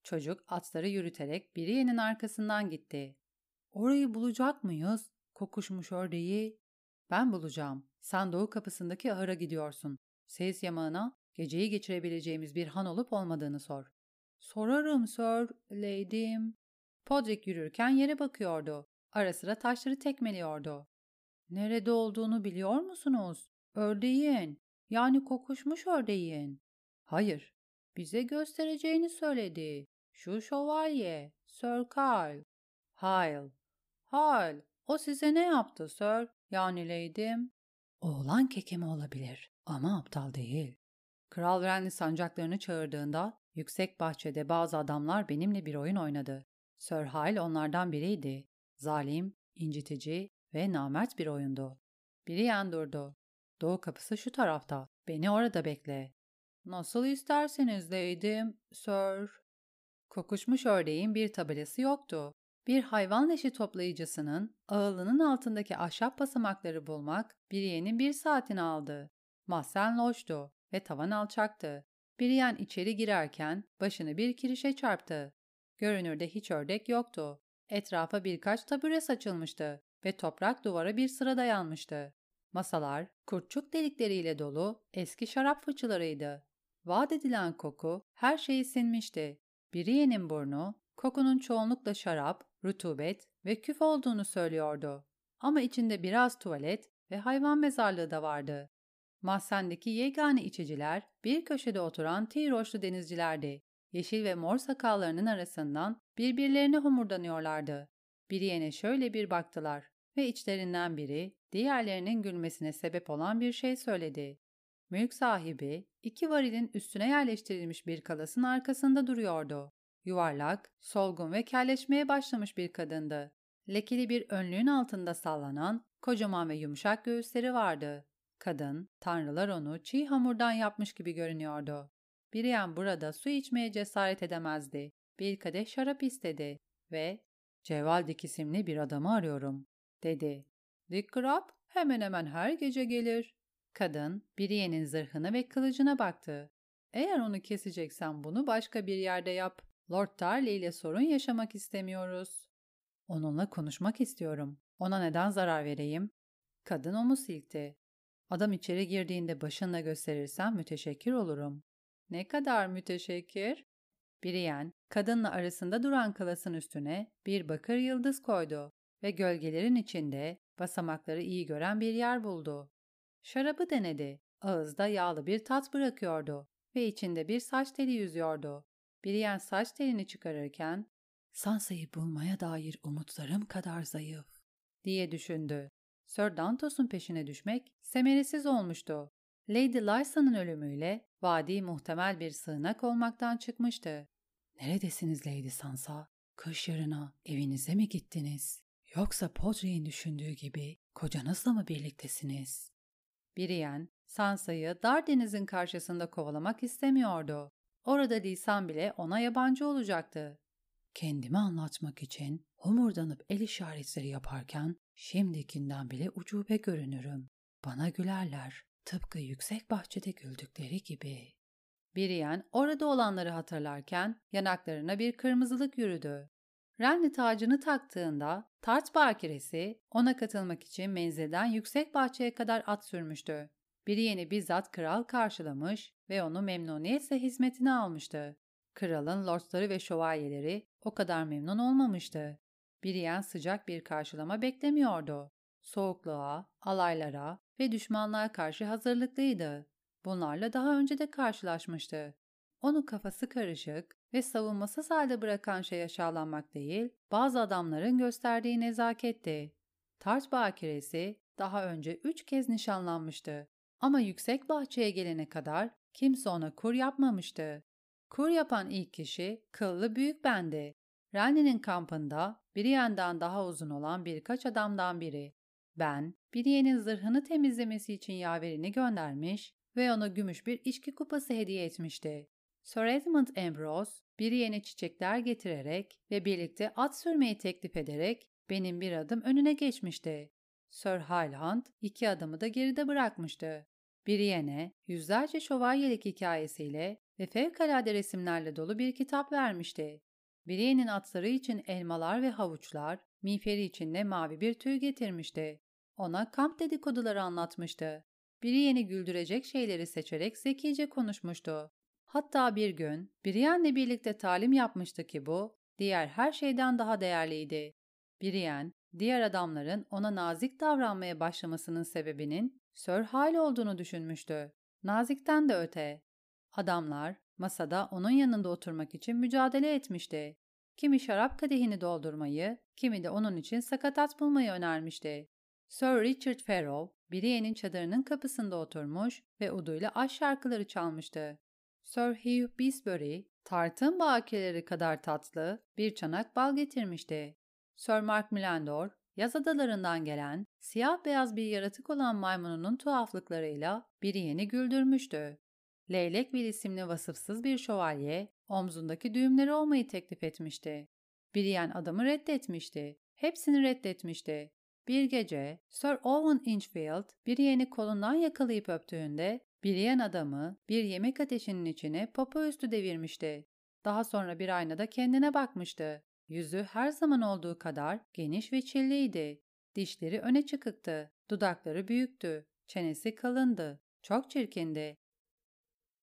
Çocuk atları yürüterek Brienne'in arkasından gitti. Orayı bulacak mıyız? Kokuşmuş ördeği. Ben bulacağım. Sen doğu kapısındaki ahıra gidiyorsun. Seyis yamağına geceyi geçirebileceğimiz bir han olup olmadığını sor. Sorarım sir, lady'm. Podrick yürürken yere bakıyordu. Ara sıra taşları tekmeliyordu. Nerede olduğunu biliyor musunuz? Ördeğin. Yani kokuşmuş ördeğin. Hayır. Bize göstereceğini söyledi. Şu şövalye. Sir Kyle. Hyle. Hyle. O size ne yaptı sir? Yani lady'm. Oğlan kekemi olabilir ama aptal değil. Kral Renly sancaklarını çağırdığında yüksek bahçede bazı adamlar benimle bir oyun oynadı. Sir Hyle onlardan biriydi. Zalim, incitici ve namert bir oyundu. Biri yan durdu. Doğu kapısı şu tarafta. Beni orada bekle. Nasıl isterseniz leydim, sir. Kokuşmuş ördeğin bir tabelası yoktu. Bir hayvan leşi toplayıcısının ağılının altındaki ahşap basamakları bulmak Biriyen'in bir saatini aldı. Mahzen loştu ve tavan alçaktı. Biriyen içeri girerken başını bir kirişe çarptı. Görünürde hiç ördek yoktu. Etrafa birkaç tabure saçılmıştı ve toprak duvara bir sıra dayanmıştı. Masalar kurtçuk delikleriyle dolu eski şarap fıçılarıydı. Vaat edilen koku her şeyi sinmişti. Biriye'nin burnu kokunun çoğunlukla şarap, rutubet ve küf olduğunu söylüyordu. Ama içinde biraz tuvalet ve hayvan mezarlığı da vardı. Mahzendeki yegane içiciler bir köşede oturan tiroşlu denizcilerdi. Yeşil ve mor sakallarının arasından birbirlerine homurdanıyorlardı. Biriyene şöyle bir baktılar ve içlerinden biri diğerlerinin gülmesine sebep olan bir şey söyledi. Mülk sahibi iki varilin üstüne yerleştirilmiş bir kalasın arkasında duruyordu. Yuvarlak, solgun ve kelleşmeye başlamış bir kadındı. Lekeli bir önlüğün altında sallanan, kocaman ve yumuşak göğüsleri vardı. Kadın, tanrılar onu çiğ hamurdan yapmış gibi görünüyordu. Biriyen burada su içmeye cesaret edemezdi. Bir kadeh şarap istedi ve ''Ceval Dik isimli bir adamı arıyorum.'' Dedi. Dick Grab hemen hemen her gece gelir. Kadın, Biriye'nin zırhına ve kılıcına baktı. Eğer onu keseceksen bunu başka bir yerde yap. Lord Darley ile sorun yaşamak istemiyoruz. Onunla konuşmak istiyorum. Ona neden zarar vereyim? Kadın omuz silkti. Adam içeri girdiğinde başınla gösterirsen müteşekkir olurum. Ne kadar müteşekkir? Biriyen, kadınla arasında duran kalasın üstüne bir bakır yıldız koydu ve gölgelerin içinde basamakları iyi gören bir yer buldu. Şarabı denedi. Ağızda yağlı bir tat bırakıyordu ve içinde bir saç teli yüzüyordu. Biriyen saç telini çıkarırken Sansa'yı bulmaya dair umutlarım kadar zayıf diye düşündü. Sir Dantos'un peşine düşmek semeresiz olmuştu. Lady Lysa'nın ölümüyle vadi muhtemel bir sığınak olmaktan çıkmıştı. Neredesiniz Lady Sansa? Kış yarına evinize mi gittiniz? Yoksa Podrick'in düşündüğü gibi kocanızla mı birliktesiniz? Biriyen, Sansa'yı dar denizin karşısında kovalamak istemiyordu. Orada lisan bile ona yabancı olacaktı. Kendimi anlatmak için homurdanıp el işaretleri yaparken şimdikinden bile ucube görünürüm. Bana gülerler. Tıpkı yüksek bahçede güldükleri gibi. Biriyen orada olanları hatırlarken yanaklarına bir kırmızılık yürüdü. Renly tacını taktığında Tart bakiresi ona katılmak için menzilden yüksek bahçeye kadar at sürmüştü. Biriyen'i bizzat kral karşılamış ve onu memnuniyetle hizmetine almıştı. Kralın lordları ve şövalyeleri o kadar memnun olmamıştı. Biriyen sıcak bir karşılama beklemiyordu. Soğukluğa, alaylara ve düşmanlığa karşı hazırlıklıydı. Bunlarla daha önce de karşılaşmıştı. Onu kafası karışık ve savunmasız halde bırakan şey aşağılanmak değil, bazı adamların gösterdiği nezaketti. Tart bakiresi daha önce üç kez nişanlanmıştı. Ama yüksek bahçeye gelene kadar kimse ona kur yapmamıştı. Kur yapan ilk kişi kıllı büyük bendi. Renly'nin kampında Brienne'den daha uzun olan birkaç adamdan biri. Ben, Brienne'in zırhını temizlemesi için yaverini göndermiş ve ona gümüş bir içki kupası hediye etmişti. Sir Edmund Ambrose, biri yeni çiçekler getirerek ve birlikte at sürmeyi teklif ederek benim bir adım önüne geçmişti. Sir Highland iki adımı da geride bırakmıştı. Brienne yüzlerce şövalyelik hikayesiyle ve fevkalade resimlerle dolu bir kitap vermişti. Brienne'in atları için elmalar ve havuçlar, miğferi için de mavi bir tüy getirmişti. Ona kamp dedikoduları anlatmıştı. Brienne'i güldürecek şeyleri seçerek zekice konuşmuştu. Hatta bir gün Brienne'le birlikte talim yapmıştı ki bu, diğer her şeyden daha değerliydi. Brienne, diğer adamların ona nazik davranmaya başlamasının sebebinin Sir Hal olduğunu düşünmüştü. Nazikten de öte. Adamlar masada onun yanında oturmak için mücadele etmişti. Kimi şarap kadehini doldurmayı, kimi de onun için sakatat bulmayı önermişti. Sir Richard Farrow, Brienne'in çadırının kapısında oturmuş ve uduyla aşk şarkıları çalmıştı. Sir Hugh Bisbury, tartın bakiyeleri kadar tatlı bir çanak bal getirmişti. Sir Mark Millandor, yaz adalarından gelen, siyah beyaz bir yaratık olan maymununun tuhaflıklarıyla biri yeni güldürmüştü. Leylek Will isimli vasıfsız bir şövalye, omzundaki düğümleri olmayı teklif etmişti. Brienne adamı reddetmişti. Hepsini reddetmişti. Bir gece Sir Owen Inchfield Brienne'i kolundan yakalayıp öptüğünde Brienne adamı bir yemek ateşinin içine popo üstü devirmişti. Daha sonra bir aynada kendine bakmıştı. Yüzü her zaman olduğu kadar geniş ve çilliydi. Dişleri öne çıkıktı. Dudakları büyüktü. Çenesi kalındı. Çok çirkindi.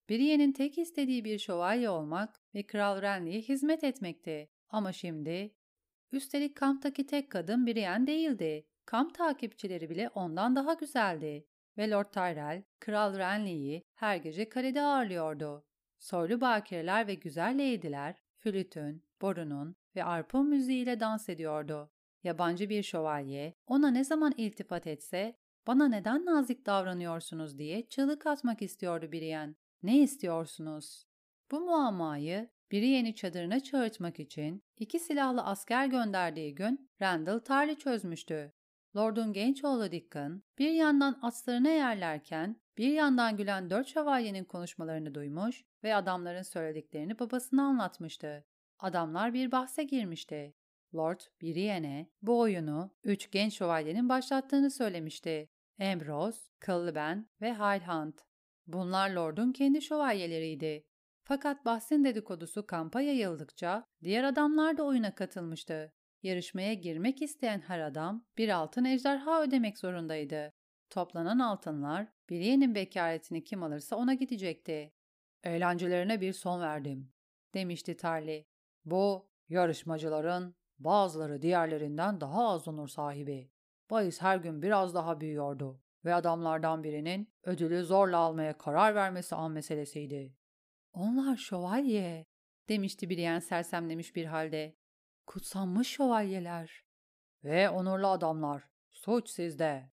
Brienne'in tek istediği bir şövalye olmak ve Kral Renly'e hizmet etmekti. Ama şimdi... Üstelik kamptaki tek kadın Brienne değildi. Kamp takipçileri bile ondan daha güzeldi. Ve Lord Tyrell, Kral Renly'yi her gece kalede ağırlıyordu. Soylu bakireler ve güzel leydiler, flütün, borunun ve arpa müziğiyle dans ediyordu. Yabancı bir şövalye ona ne zaman iltifat etse bana neden nazik davranıyorsunuz diye çığlık atmak istiyordu Brienne. Ne istiyorsunuz? Bu muammayı biri yeni çadırına çağırtmak için iki silahlı asker gönderdiği gün Randall Tarly çözmüştü. Lord'un genç oğlu Dickon bir yandan atlarına yerlerken bir yandan gülen dört şövalyenin konuşmalarını duymuş ve adamların söylediklerini babasına anlatmıştı. Adamlar bir bahse girmişti. Lord Brienne bu oyunu üç genç şövalyenin başlattığını söylemişti. Ambrose, Caliban ve Highland. Bunlar Lord'un kendi şövalyeleriydi. Fakat bahsin dedikodusu kampa yayıldıkça diğer adamlar da oyuna katılmıştı. Yarışmaya girmek isteyen her adam bir altın ejderha ödemek zorundaydı. Toplanan altınlar Brienne'in bekaretini kim alırsa ona gidecekti. Eğlencelerine bir son verdim, demişti Tarly. Bu, yarışmacıların bazıları diğerlerinden daha az onur sahibi. Bahis her gün biraz daha büyüyordu ve adamlardan birinin ödülü zorla almaya karar vermesi an meselesiydi. Onlar şövalye, demişti Brienne sersemlemiş bir halde. Kutsanmış şövalyeler. Ve onurlu adamlar. Suç sizde.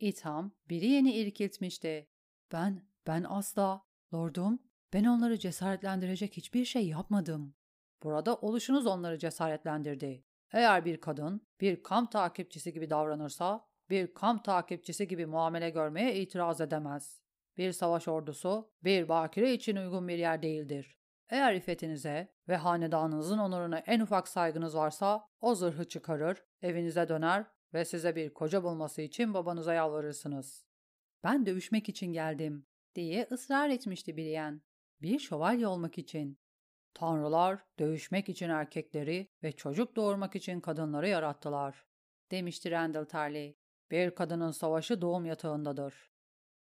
İtham Brienne'i irkiltmişti. Ben, ben asla, lordum, ben onları cesaretlendirecek hiçbir şey yapmadım. Burada oluşunuz onları cesaretlendirdi. Eğer bir kadın bir kamp takipçisi gibi davranırsa, bir kamp takipçisi gibi muamele görmeye itiraz edemez. Bir savaş ordusu, bir bakire için uygun bir yer değildir. Eğer iffetinize ve hanedanınızın onuruna en ufak saygınız varsa, o zırhı çıkarır, evinize döner ve size bir koca bulması için babanıza yalvarırsınız. Ben dövüşmek için geldim, diye ısrar etmişti Brienne. Bir şövalye olmak için. Tanrılar dövüşmek için erkekleri ve çocuk doğurmak için kadınları yarattılar, demişti Randall Tarley. Bir kadının savaşı doğum yatağındadır.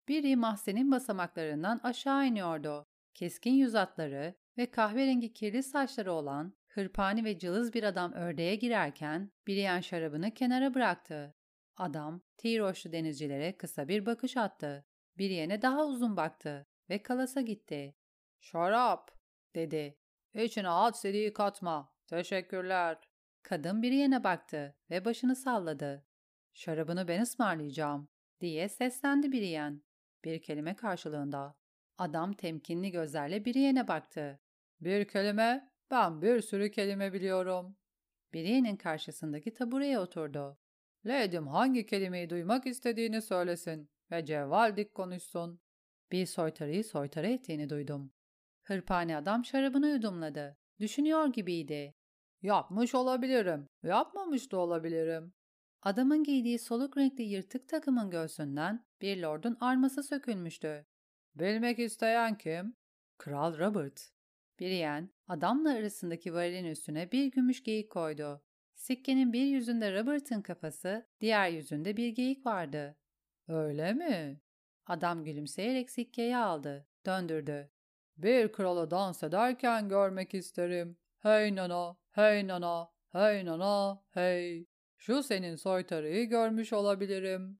Biri mahzenin basamaklarından aşağı iniyordu. Keskin yüz atları ve kahverengi kirli saçları olan hırpani ve cılız bir adam ördeğe girerken Brian şarabını kenara bıraktı. Adam, Tiroşlu denizcilere kısa bir bakış attı. Brienne'e daha uzun baktı ve kalasa gitti. ''Şarap!'' dedi. İçine at seriyi katma. Teşekkürler. Kadın bir yerine baktı ve başını salladı. Şarabını ben ısmarlayacağım diye seslendi Biriyen. Bir kelime karşılığında. Adam temkinli gözlerle Biriyen'e baktı. Bir kelime? Ben bir sürü kelime biliyorum. Biriyen'in karşısındaki tabureye oturdu. Ledim hangi kelimeyi duymak istediğini söylesin ve cevvaldik konuşsun. Bir soytarıyı soytarı ettiğini duydum. Hırpani adam şarabını yudumladı. Düşünüyor gibiydi. Yapmış olabilirim, yapmamış da olabilirim. Adamın giydiği soluk renkli yırtık takımın göğsünden bir lordun arması sökülmüştü. Bilmek isteyen kim? Kral Robert. Brienne, adamla arasındaki varilin üstüne bir gümüş geyik koydu. Sikkenin bir yüzünde Robert'ın kafası, diğer yüzünde bir geyik vardı. Öyle mi? Adam gülümseyerek sikkeyi aldı, döndürdü. Bir kralı dans ederken görmek isterim. Hey nana, hey nana, hey nana, hey. Şu senin soytarıyı görmüş olabilirim.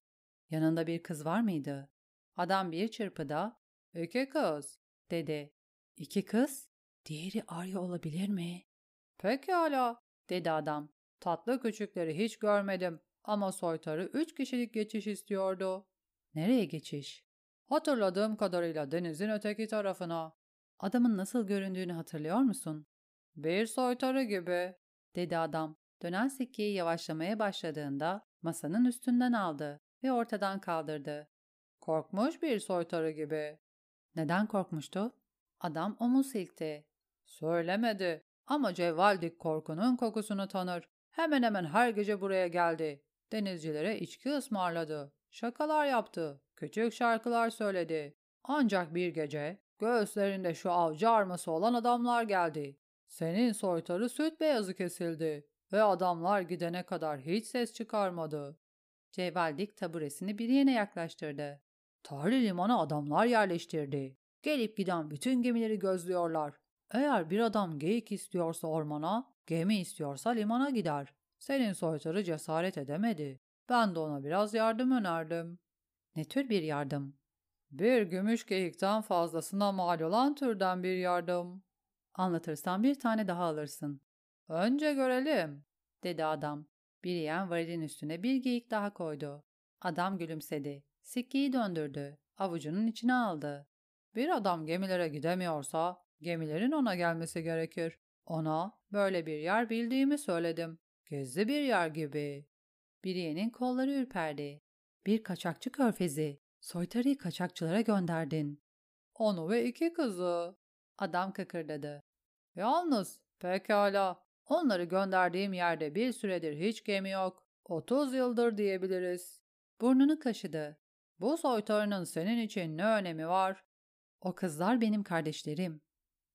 Yanında bir kız var mıydı? Adam bir çırpıda, iki kız, dedi. İki kız? Diğeri Arya olabilir mi? Pekala, dedi adam. Tatlı küçükleri hiç görmedim ama soytarı üç kişilik geçiş istiyordu. Nereye geçiş? Hatırladığım kadarıyla denizin öteki tarafına. Adamın nasıl göründüğünü hatırlıyor musun? Bir soytarı gibi, dedi adam. Dönen sikkeyi yavaşlamaya başladığında masanın üstünden aldı ve ortadan kaldırdı. Korkmuş bir soytarı gibi. Neden korkmuştu? Adam omuz silkti. Söylemedi ama Cevvaldik korkunun kokusunu tanır. Hemen hemen her gece buraya geldi. Denizcilere içki ısmarladı. Şakalar yaptı. Küçük şarkılar söyledi. Ancak bir gece göğüslerinde şu avcı arması olan adamlar geldi. Senin soytarı süt beyazı kesildi ve adamlar gidene kadar hiç ses çıkarmadı. Cevvaldik taburesini bir yene yaklaştırdı. Tarih limana adamlar yerleştirdi. Gelip giden bütün gemileri gözlüyorlar. Eğer bir adam geyik istiyorsa ormana, gemi istiyorsa limana gider. Senin soytarı cesaret edemedi. Ben de ona biraz yardım önerdim. Ne tür bir yardım? Bir gümüş geyikten fazlasına mal olan türden bir yardım. Anlatırsan bir tane daha alırsın. Önce görelim, dedi adam. Biriyen varilin üstüne bir geyik daha koydu. Adam gülümsedi. Sikkeyi döndürdü. Avucunun içine aldı. Bir adam gemilere gidemiyorsa gemilerin ona gelmesi gerekir. Ona böyle bir yer bildiğimi söyledim. Gizli bir yer gibi. Biriye'nin kolları ürperdi. Bir kaçakçı körfezi. Soytarıyı kaçakçılara gönderdin. Onu ve iki kızı. Adam kıkırdadı. Yalnız pekala. Onları gönderdiğim yerde bir süredir hiç gemi yok. Otuz yıldır diyebiliriz. Burnunu kaşıdı. Bu soytarının senin için ne önemi var? O kızlar benim kardeşlerim.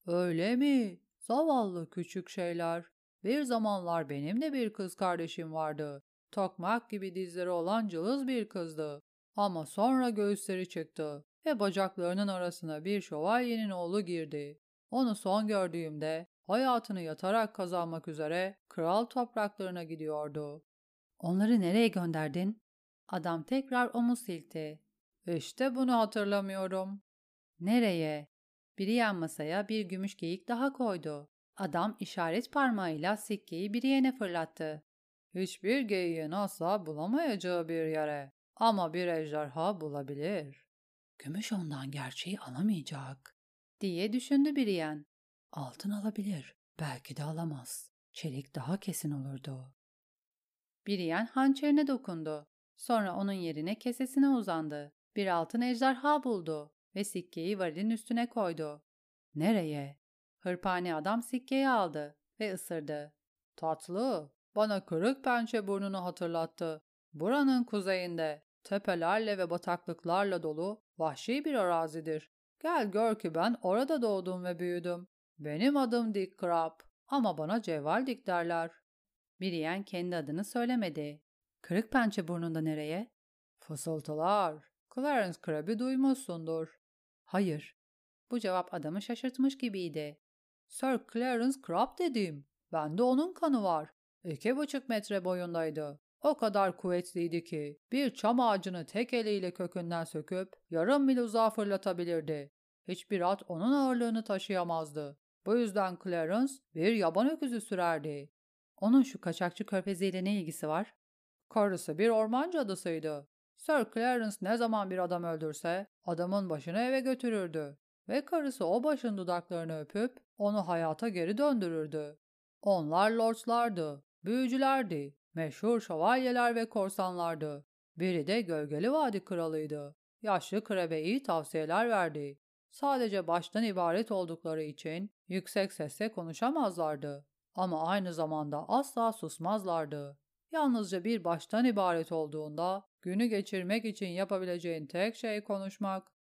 Öyle mi? Zavallı küçük şeyler. Bir zamanlar benim de bir kız kardeşim vardı. Tokmak gibi dizleri olan cılız bir kızdı. Ama sonra göğüsleri çıktı ve bacaklarının arasına bir şövalyenin oğlu girdi. Onu son gördüğümde hayatını yatarak kazanmak üzere kral topraklarına gidiyordu. Onları nereye gönderdin? Adam tekrar omuz silkti. İşte bunu hatırlamıyorum. Nereye? Biri yan masaya bir gümüş geyik daha koydu. Adam işaret parmağıyla sikkeyi bir yene fırlattı. Hiçbir geyiğin asla bulamayacağı bir yere. Ama bir ejderha bulabilir. Gümüş ondan gerçeği alamayacak. Diye düşündü Biriyen. Altın alabilir. Belki de alamaz. Çelik daha kesin olurdu. Biriyen hançerine dokundu. Sonra onun yerine kesesine uzandı. Bir altın ejderha buldu ve sikkeyi varilin üstüne koydu. Nereye? Hırpani adam sikkeyi aldı ve ısırdı. Tatlı, bana kırık pençe burnunu hatırlattı. Buranın kuzeyinde, tepelerle ve bataklıklarla dolu vahşi bir arazidir. Gel gör ki ben orada doğdum ve büyüdüm. Benim adım Dick Crab ama bana Cevval Dick derler. Biriyen kendi adını söylemedi. Kırık pençe burnunda nereye? Fısıltılar. Clarence Crab'i duymuşsundur. Hayır. Bu cevap adamı şaşırtmış gibiydi. Sir Clarence Crab dedim. Bende onun kanı var. İki buçuk metre boyundaydı. O kadar kuvvetliydi ki bir çam ağacını tek eliyle kökünden söküp yarım mil uzağa fırlatabilirdi. Hiçbir at onun ağırlığını taşıyamazdı. Bu yüzden Clarence bir yaban öküzü sürerdi. Onun şu kaçakçı körpeziyle ne ilgisi var? Karısı bir orman cadısıydı. Sir Clarence ne zaman bir adam öldürse adamın başını eve götürürdü ve karısı o başın dudaklarını öpüp onu hayata geri döndürürdü. Onlar lordslardı, büyücülerdi, meşhur şövalyeler ve korsanlardı. Biri de Gölgeli Vadi kralıydı. Yaşlı krebe iyi tavsiyeler verdi. Sadece baştan ibaret oldukları için yüksek sesle konuşamazlardı. Ama aynı zamanda asla susmazlardı. Yalnızca bir baştan ibaret olduğunda günü geçirmek için yapabileceğin tek şey konuşmak.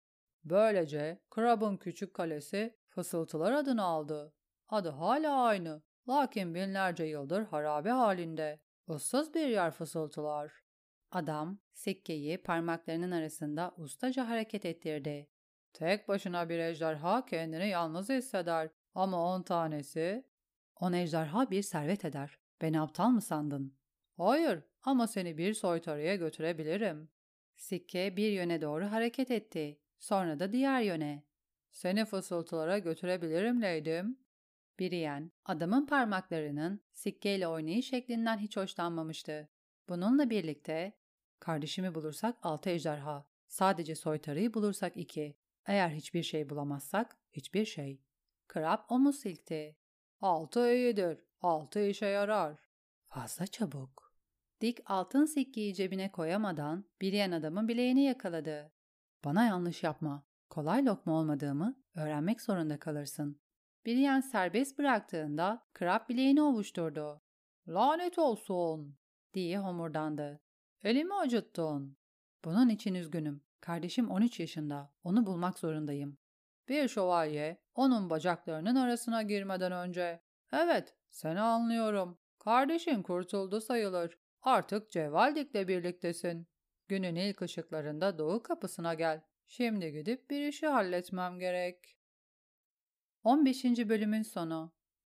Böylece Krab'ın küçük kalesi Fısıltılar adını aldı. Adı hala aynı. Lakin binlerce yıldır harabe halinde. Issız bir yer fısıltılar. Adam sikkeyi parmaklarının arasında ustaca hareket ettirdi. Tek başına bir ejderha kendini yalnız hisseder ama on tanesi... On ejderha bir servet eder. Beni aptal mı sandın? Hayır ama seni bir soytarıya götürebilirim. Sikke bir yöne doğru hareket etti. Sonra da diğer yöne. Seni fısıltılara götürebilirim Leydim. Biriyen, adamın parmaklarının sikkeyle oynayış şeklinden hiç hoşlanmamıştı. Bununla birlikte, kardeşimi bulursak altı ejderha, sadece soytarıyı bulursak iki, eğer hiçbir şey bulamazsak hiçbir şey. Krab omuz silkti. Altı iyidir, altı işe yarar. Fazla çabuk. Dick altın sikkeyi cebine koyamadan Biriyen adamın bileğini yakaladı. Bana yanlış yapma. Kolay lokma olmadığımı öğrenmek zorunda kalırsın. Biriyen serbest bıraktığında Krab bileğini ovuşturdu. Lanet olsun diye homurdandı. Elimi acıttın. Bunun için üzgünüm. Kardeşim 13 yaşında. Onu bulmak zorundayım. Bir şövalye onun bacaklarının arasına girmeden önce. Evet, seni anlıyorum. Kardeşin kurtuldu sayılır. Artık Cevaldik'le birliktesin. Günün ilk ışıklarında doğu kapısına gel. Şimdi gidip bir işi halletmem gerek. 15. bölümün sonu